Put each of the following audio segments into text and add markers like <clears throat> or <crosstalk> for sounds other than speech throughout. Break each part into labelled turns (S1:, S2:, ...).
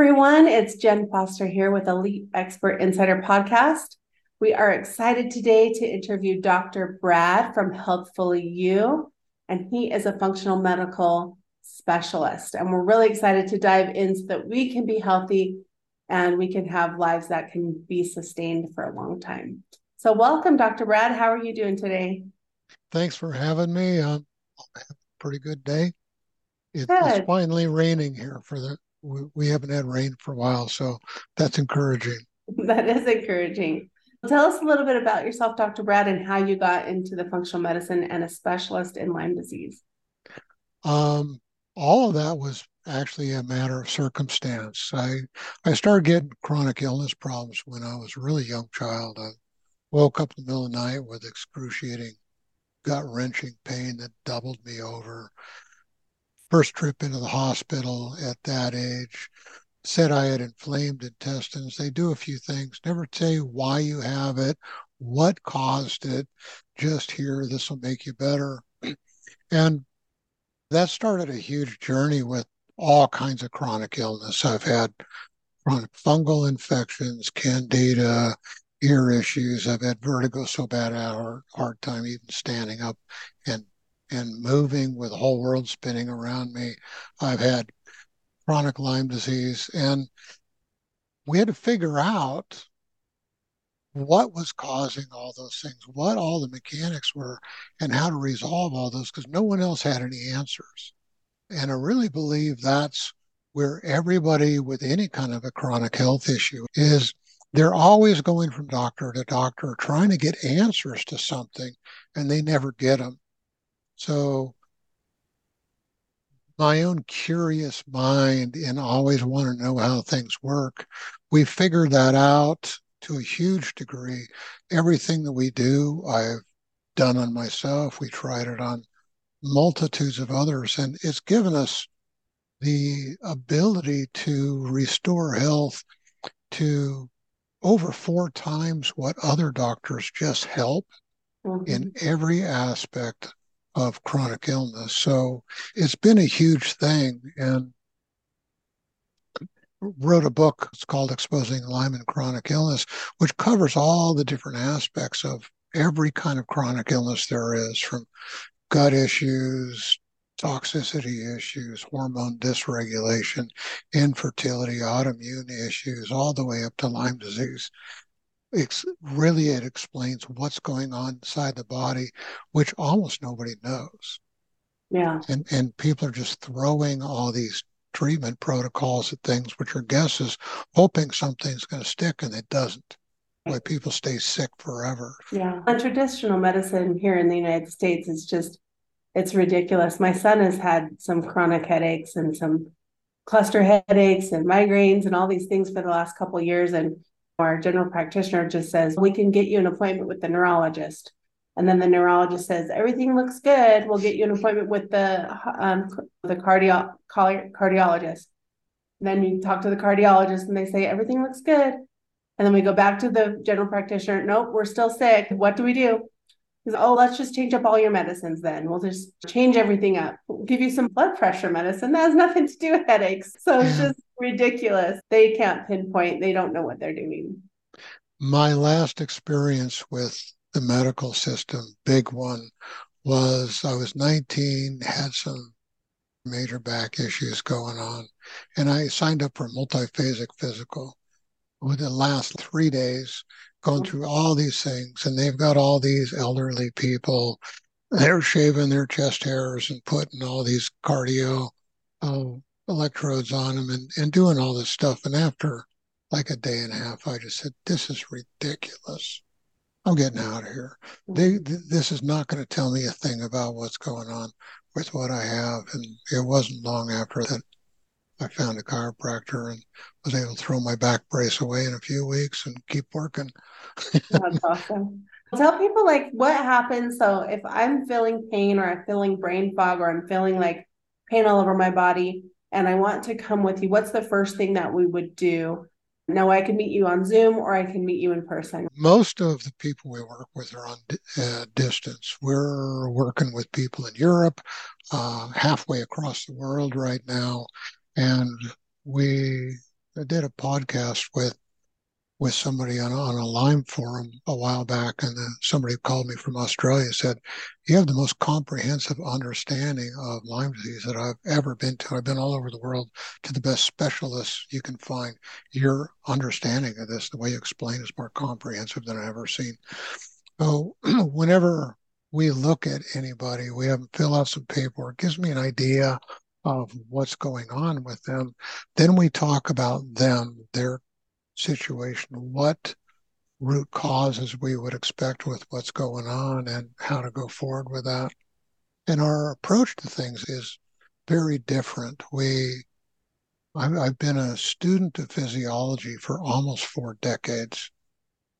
S1: Everyone, it's Jenn Foster here with Elite Expert Insider Podcast. We are excited today to interview Dr. Brad from Healthfully You, and he is a functional medical specialist. And we're really excited to dive in so that we can be healthy and we can have lives that can be sustained for a long time. So, welcome, Dr. Brad. How are you doing today?
S2: Thanks for having me. Um, a pretty good day. It. It's finally raining here for the we, we haven't had rain for a while, so that's encouraging. <laughs>
S1: That is encouraging. Tell us a little bit about yourself, Dr. Brad, and how you got into the functional medicine and a specialist in Lyme disease.
S2: Um, all of that was actually a matter of circumstance. I I started getting chronic illness problems when I was a really young child. I woke up in the middle of the night with excruciating gut wrenching pain that doubled me over first trip into the hospital at that age said I had inflamed intestines. They do a few things, never say why you have it, what caused it, just here, this will make you better. <clears throat> And that started a huge journey with all kinds of chronic illness. I've had chronic fungal infections, candida, ear issues. I've had vertigo so bad I had a hard time even standing up and and moving with the whole world spinning around me. I've had chronic Lyme disease, and we had to figure out what was causing all those things, what all the mechanics were, and how to resolve all those because no one else had any answers. And I really believe that's where everybody with any kind of a chronic health issue is they're always going from doctor to doctor trying to get answers to something and they never get them so my own curious mind and always want to know how things work, we figured that out to a huge degree. Everything that we do, I've done on myself. We tried it on multitudes of others, and it's given us the ability to restore health to over four times what other doctors just help mm-hmm. in every aspect of chronic illness. So it's been a huge thing. And wrote a book. It's called Exposing Lyme and Chronic Illness, which covers all the different aspects of every kind of chronic illness there is, from gut issues, toxicity issues, hormone dysregulation, infertility, autoimmune issues, all the way up to Lyme disease it's really it explains what's going on inside the body, which almost nobody knows.
S1: Yeah.
S2: And and people are just throwing all these treatment protocols at things, which are guesses, hoping something's going to stick, and it doesn't. Why people stay sick forever.
S1: Yeah. And traditional medicine here in the United States is just it's ridiculous. My son has had some chronic headaches and some cluster headaches and migraines and all these things for the last couple years and our general practitioner just says, we can get you an appointment with the neurologist. And then the neurologist says, everything looks good. We'll get you an appointment with the um, the cardio- cardiologist. Then you talk to the cardiologist and they say, everything looks good. And then we go back to the general practitioner. Nope, we're still sick. What do we do? He's, oh, let's just change up all your medicines then. We'll just change everything up. We'll give you some blood pressure medicine. That has nothing to do with headaches. So it's just ridiculous. They can't pinpoint, they don't know what they're doing.
S2: My last experience with the medical system, big one, was I was 19, had some major back issues going on, and I signed up for a multiphasic physical. Within the last three days, going through all these things, and they've got all these elderly people. They're shaving their chest hairs and putting all these cardio uh, electrodes on them and, and doing all this stuff. And after like a day and a half, I just said, This is ridiculous. I'm getting out of here. They, this is not going to tell me a thing about what's going on with what I have. And it wasn't long after that I found a chiropractor and was able to throw my back brace away in a few weeks and keep working.
S1: That's awesome. Tell people like what happens. So if I'm feeling pain or I'm feeling brain fog or I'm feeling like pain all over my body and I want to come with you, what's the first thing that we would do? Now I can meet you on Zoom or I can meet you in person.
S2: Most of the people we work with are on uh, distance. We're working with people in Europe, uh, halfway across the world right now and we did a podcast with with somebody on, on a Lyme forum a while back, and somebody called me from Australia and said, "You have the most comprehensive understanding of Lyme disease that I've ever been to. I've been all over the world to the best specialists you can find. Your understanding of this, the way you explain, is more comprehensive than I've ever seen." So, <clears throat> whenever we look at anybody, we have them fill out some paperwork, gives me an idea of what's going on with them. Then we talk about them, their situation, what root causes we would expect with what's going on and how to go forward with that. And our approach to things is very different. We I've been a student of physiology for almost four decades,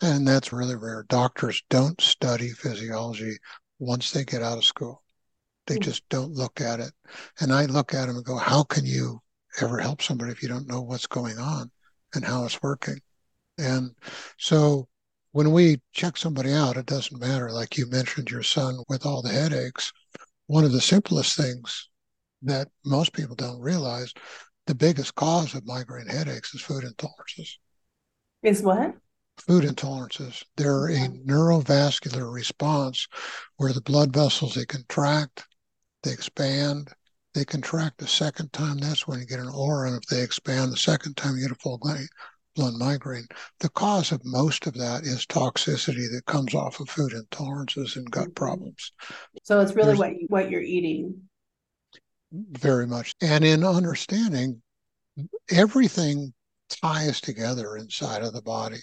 S2: and that's really rare. Doctors don't study physiology once they get out of school. They just don't look at it. And I look at them and go, how can you ever help somebody if you don't know what's going on? and how it's working. And so when we check somebody out, it doesn't matter. Like you mentioned, your son with all the headaches. One of the simplest things that most people don't realize the biggest cause of migraine headaches is food intolerances.
S1: Is what?
S2: Food intolerances. They're a neurovascular response where the blood vessels they contract, they expand, they contract the second time, that's when you get an aura. And if they expand the second time, you get a full blown migraine. The cause of most of that is toxicity that comes off of food intolerances and gut mm-hmm. problems.
S1: So it's really There's, what what you're eating.
S2: Very much. And in understanding, everything ties together inside of the body.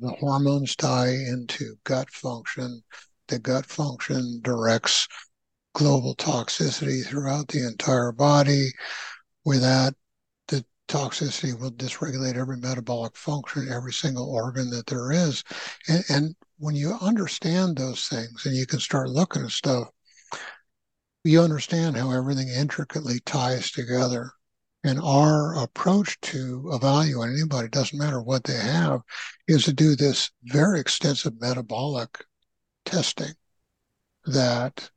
S2: The hormones tie into gut function. The gut function directs global toxicity throughout the entire body. With that, the toxicity will dysregulate every metabolic function, every single organ that there is. And, and when you understand those things and you can start looking at stuff, you understand how everything intricately ties together. And our approach to evaluating anybody, doesn't matter what they have, is to do this very extensive metabolic testing that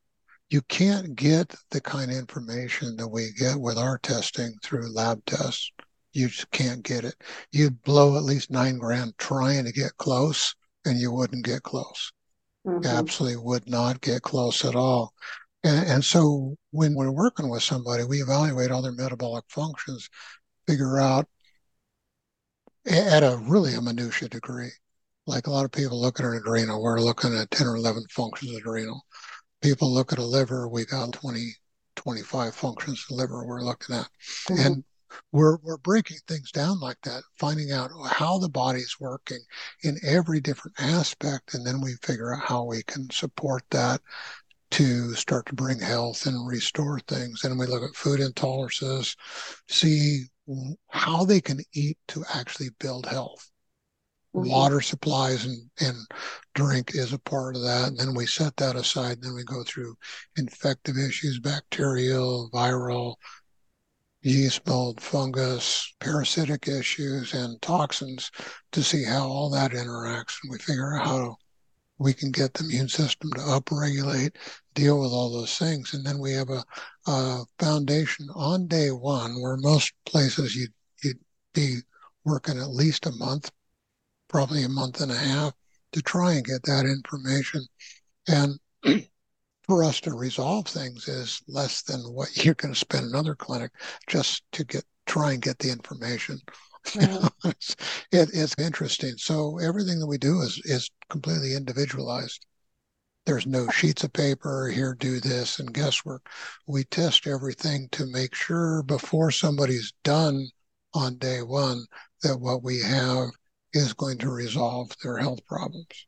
S2: you can't get the kind of information that we get with our testing through lab tests. You just can't get it. You'd blow at least nine grand trying to get close, and you wouldn't get close. Mm-hmm. Absolutely would not get close at all. And, and so when we're working with somebody, we evaluate all their metabolic functions, figure out at a really a minutia degree. Like a lot of people look at an adrenal, we're looking at 10 or 11 functions of adrenal people look at a liver, we got 20, 25 functions of the liver we're looking at. Mm-hmm. And we're, we're breaking things down like that, finding out how the body's working in every different aspect. And then we figure out how we can support that to start to bring health and restore things. And we look at food intolerances, see how they can eat to actually build health. Mm-hmm. water supplies and, and drink is a part of that. And then we set that aside. And then we go through infective issues, bacterial, viral, yeast, mold, fungus, parasitic issues, and toxins to see how all that interacts. And we figure out how we can get the immune system to upregulate, deal with all those things. And then we have a, a foundation on day one where most places you'd, you'd be working at least a month probably a month and a half to try and get that information. And <clears throat> for us to resolve things is less than what you're going to spend another clinic just to get try and get the information. <laughs> it's, it, it's interesting. So everything that we do is is completely individualized. There's no sheets of paper here, do this and guesswork. We test everything to make sure before somebody's done on day one that what we have is going to resolve their health problems.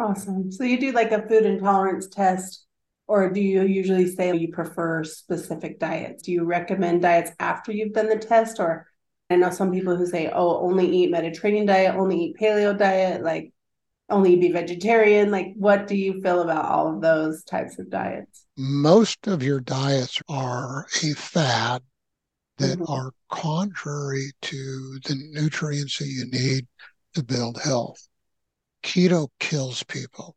S1: Awesome. So you do like a food intolerance test, or do you usually say you prefer specific diets? Do you recommend diets after you've done the test? Or I know some people who say, oh, only eat Mediterranean diet, only eat paleo diet, like only be vegetarian. Like, what do you feel about all of those types of diets?
S2: Most of your diets are a fad that mm-hmm. are contrary to the nutrients that you need to build health. Keto kills people.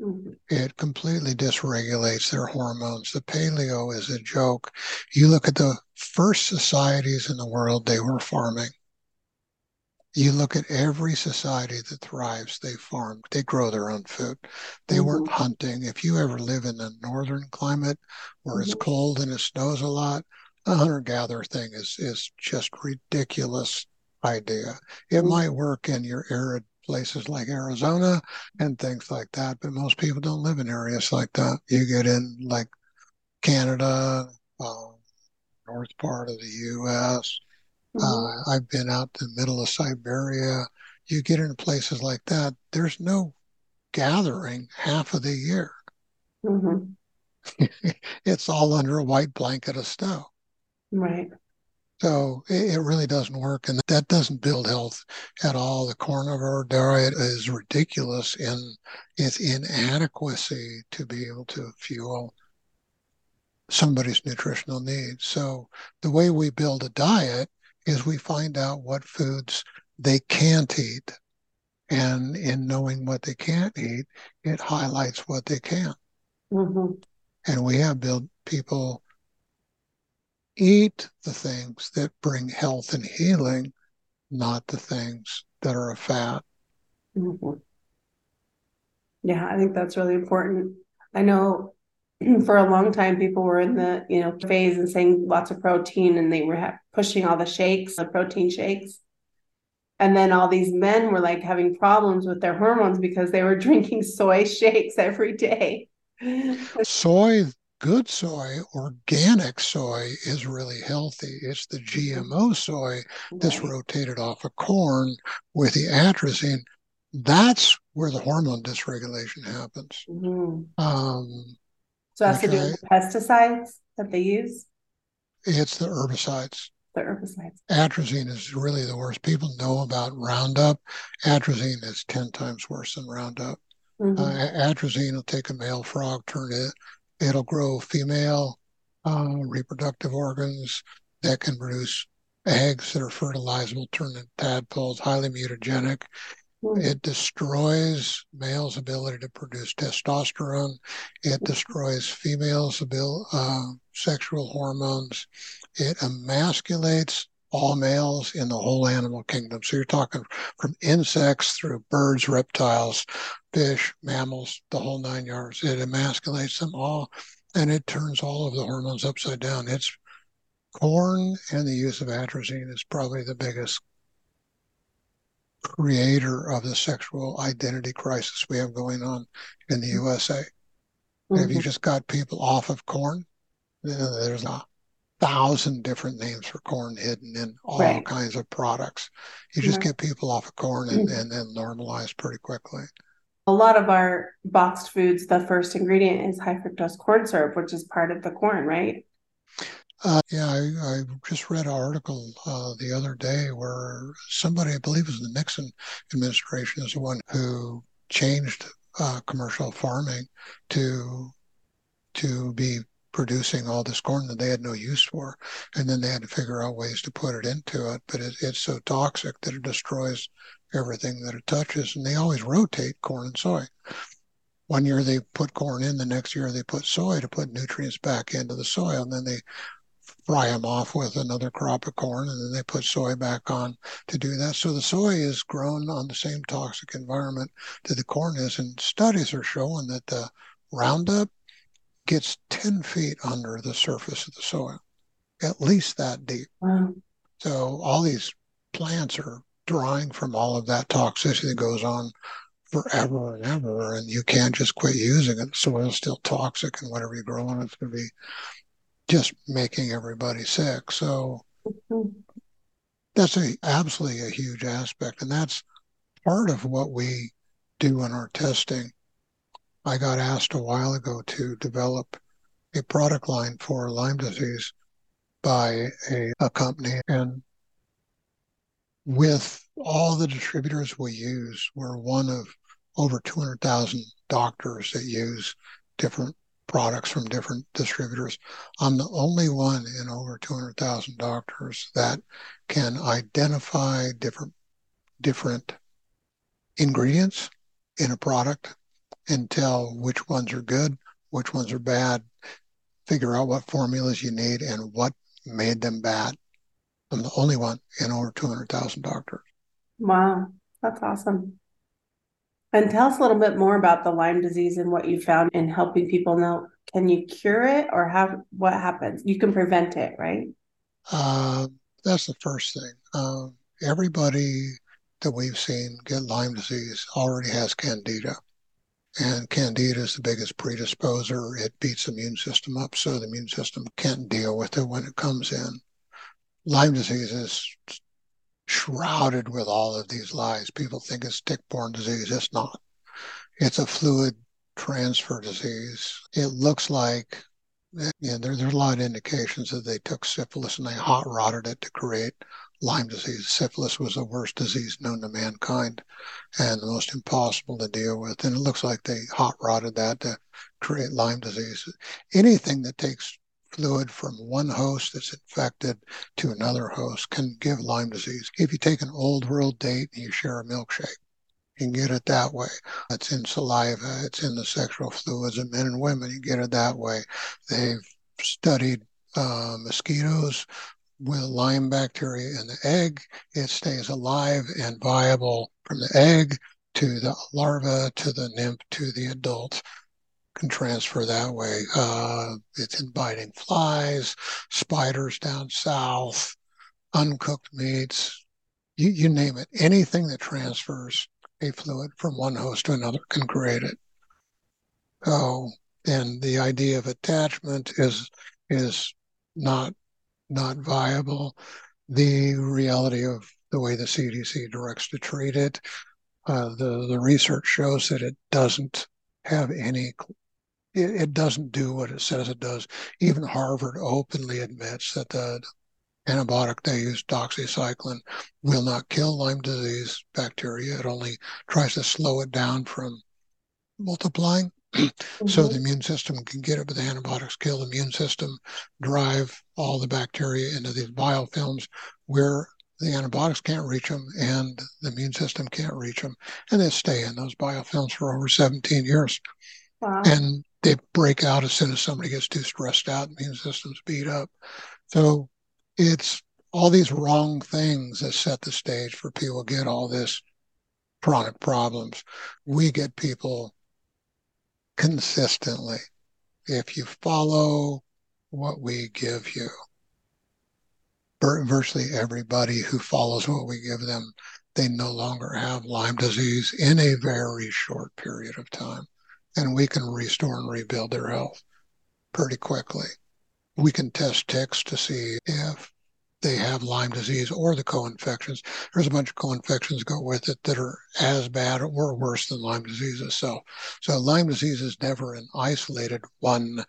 S2: Mm-hmm. It completely dysregulates their hormones. The paleo is a joke. You look at the first societies in the world, they were farming. You look at every society that thrives, they farm, they grow their own food. They mm-hmm. weren't hunting. If you ever live in a northern climate where mm-hmm. it's cold and it snows a lot, a hunter gatherer thing is is just ridiculous idea. It mm-hmm. might work in your arid places like Arizona and things like that, but most people don't live in areas like that. You get in like Canada, uh, north part of the U.S. Mm-hmm. Uh, I've been out to the middle of Siberia. You get into places like that. There's no gathering half of the year. Mm-hmm. <laughs> it's all under a white blanket of snow.
S1: Right.
S2: So it, it, really doesn't work, and that doesn't build health at all. The carnivore diet is ridiculous in its inadequacy to be able to fuel somebody's nutritional needs. So the way we build a diet is we find out what foods they can't eat. And in knowing what they can't eat, it highlights what they can. Mm-hmm. And we have built people eat the things that bring health and healing, not the things that are a fat. Mm-hmm.
S1: Yeah, I think that's really important. I know <clears throat> for a long time people were in the you know phase and saying lots of protein and they were pushing all the shakes the protein shakes and then all these men were like having problems with their hormones because they were <laughs> drinking soy shakes every day
S2: soy good soy organic soy is really healthy it's the gmo soy that's rotated off of corn with the atrazine that's where the hormone dysregulation happens mm-hmm. um,
S1: so it has okay. to do with the pesticides that they use?
S2: It's the herbicides.
S1: The herbicides.
S2: Atrazine is really the worst. People know about Roundup. Atrazine is 10 times worse than Roundup. Mm-hmm. Uh, atrazine will take a male frog, turn it, it'll grow female uh, reproductive organs that can produce eggs that are fertilizable, turn into tadpoles, highly mutagenic. Hmm. It destroys males' ability to produce testosterone. It destroys females' ability, uh, sexual hormones. It emasculates all males in the whole animal kingdom. So you're talking from insects through birds, reptiles, fish, mammals, the whole nine yards. It emasculates them all and it turns all of the hormones upside down. It's corn and the use of atrazine is probably the biggest creator of the sexual identity crisis we have going on in the USA. Mm-hmm. If you just got people off of corn, there's a thousand different names for corn hidden in all right. kinds of products. You just get people off of corn and, mm-hmm. and then normalize pretty quickly.
S1: A lot of our boxed foods, the first ingredient is high fructose corn syrup, which is part of the corn, right?
S2: Uh, yeah, I, I, just read an article uh, the other day where somebody, I believe it was the Nixon administration, is the one who changed uh, commercial farming to to be producing all this corn that they had no use for, and then they had to figure out ways to put it into it. But it, it's so toxic that it destroys everything that it touches, and they always rotate corn and soy. One year they put corn in, the next year they put soy to put nutrients back into the soil, and then they fry them off with another crop of corn and then they put soy back on to do that. So the soy is grown on the same toxic environment that the corn is. And studies are showing that the Roundup gets 10 feet under the surface of the soil, at least that deep. Wow. So all these plants are drawing from all of that toxicity that goes on forever and ever, and you can't just quit using it. The soil's still toxic, and whatever you grow on it's going to be just making everybody sick. So mm-hmm. that's a absolutely a huge aspect, and that's part of what we do in our testing. I got asked a while ago to develop a product line for Lyme disease by a, a company, and with all the distributors we use, we're one of over 200,000 doctors that use different products from different distributors. I'm the only one in over 200,000 doctors that can identify different different ingredients in a product and tell which ones are good, which ones are bad, figure out what formulas you need and what made them bad. I'm the only one in over 200,000 doctors.
S1: Wow, that's awesome. And tell us a little bit more about the Lyme disease and what you found in helping people know. Can you cure it or have what happens? You can prevent it, right?
S2: Uh, that's the first thing. Uh, everybody that we've seen get Lyme disease already has candida. And candida is the biggest predisposer. It beats the immune system up, so the immune system can't deal with it when it comes in. Lyme disease is shrouded with all of these lies. People think it's tick-borne disease. It's not. It's a fluid transfer disease. It looks like yeah, there, there's a lot of indications that they took syphilis and they hot rodded it to create Lyme disease. Syphilis was the worst disease known to mankind and the most impossible to deal with. And it looks like they hot rodded that to create Lyme disease. Anything that takes fluid from one host that's infected to another host can give Lyme disease. If you take an old world date and you share a milkshake, you can get it that way. It's in saliva, it's in the sexual fluids of men and women. You get it that way. They've studied uh, mosquitoes with Lyme bacteria in the egg. It stays alive and viable from the egg to the larva to the nymph to the adult can transfer that way. Uh, it's in biting flies, spiders down south, uncooked meats, you, you name it. Anything that transfers a fluid from one host to another can create it. So, and the idea of attachment is is not not viable. The reality of the way the CDC directs to treat it, uh, the the research shows that it doesn't have any it, it doesn't do what it says it does. Even Harvard openly admits that the antibiotic they use, doxycycline, will not kill Lyme disease bacteria. It only tries to slow it down from multiplying. Mm-hmm. so the immune system can get it, but the antibiotics kill the immune system, drive all the bacteria into these biofilms where the antibiotics can't reach them and the immune system can't reach them. And they stay in those biofilms for over 17 years. Wow. And they break out as soon as somebody gets too stressed out, the immune system's beat up. So it's all these wrong things that set the stage for people to get all this chronic problems. We get people consistently. If you follow what we give you, virtually everybody who follows what we give them, they no longer have Lyme disease in a very short period of time and we can restore and rebuild their health pretty quickly. We can test ticks to see if they have Lyme disease or the co-infections. There's a bunch of co-infections go with it that are as bad or worse than Lyme disease itself. So Lyme disease is never an isolated one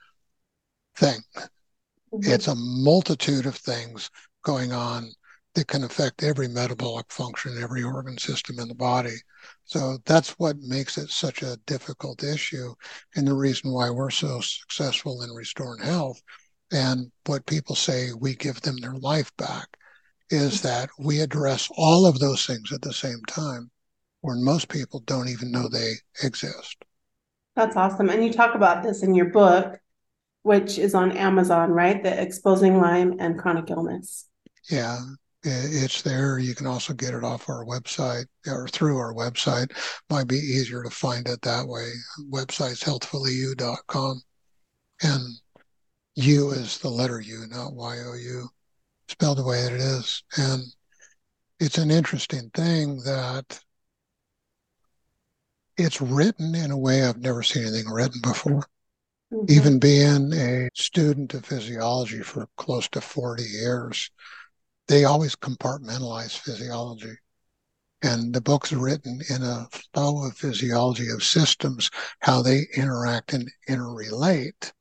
S2: thing. Mm-hmm. It's a multitude of things going on that can affect every metabolic function, every organ system in the body. So that's what makes it such a difficult issue and the reason why we're so successful in restoring health. And what people say we give them their life back is that we address all of those things at the same time, when most people don't even know they exist.
S1: That's awesome. And you talk about this in your book, which is on Amazon, right? The Exposing Lyme and Chronic Illness.
S2: Yeah, it's there. You can also get it off our website or through our website. Might be easier to find it that way. Website's healthfullyu.com. And U is the letter U, not Y O U, spelled the way that it is. And it's an interesting thing that it's written in a way I've never seen anything written before. Mm-hmm. Even being a student of physiology for close to 40 years, they always compartmentalize physiology. And the book's written in a flow of physiology of systems, how they interact and interrelate,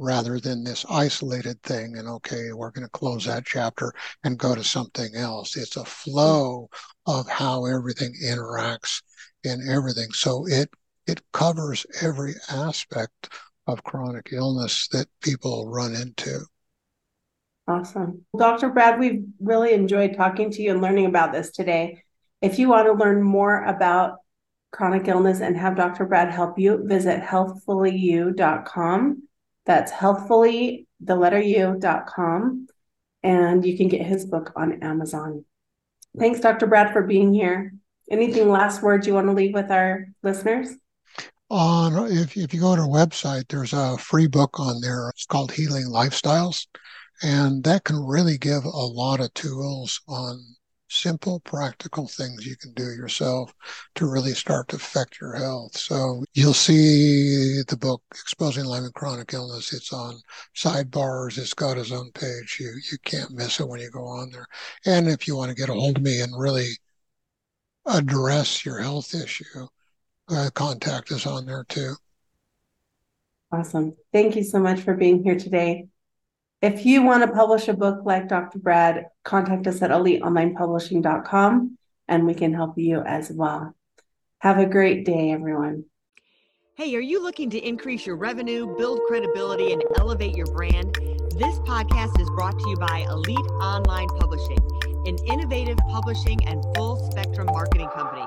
S2: rather than this isolated thing. And okay, we're going to close that chapter and go to something else. It's a flow of how everything interacts in everything. So it it covers every aspect of chronic illness that people run into.
S1: Awesome. Dr. Brad, we've really enjoyed talking to you and learning about this today. If you want to learn more about chronic illness and have Dr. Brad help you, visit healthfullyu.com. That's healthfully, the letter u.com. and you can get his book on Amazon. Thanks, Dr. Brad, for being here. Anything last words you want to leave with our listeners?
S2: On if if you go to our website, there's a free book on there. It's called Healing Lifestyles, and that can really give a lot of tools on simple, practical things you can do yourself to really start to affect your health. So you'll see the book Exposing Lyme and Chronic Illness. It's on sidebars. It's got its own page. You you can't miss it when you go on there. And if you want to get a hold of me and really address your health issue, uh, contact us on there too.
S1: Awesome. Thank you so much for being here today. If you want to publish a book like Dr. Brad, contact us at eliteonlinepublishing.com and we can help you as well. Have a great day, everyone.
S3: Hey, are you looking to increase your revenue, build credibility, and elevate your brand? This podcast is brought to you by Elite Online Publishing, an innovative publishing and full spectrum marketing company.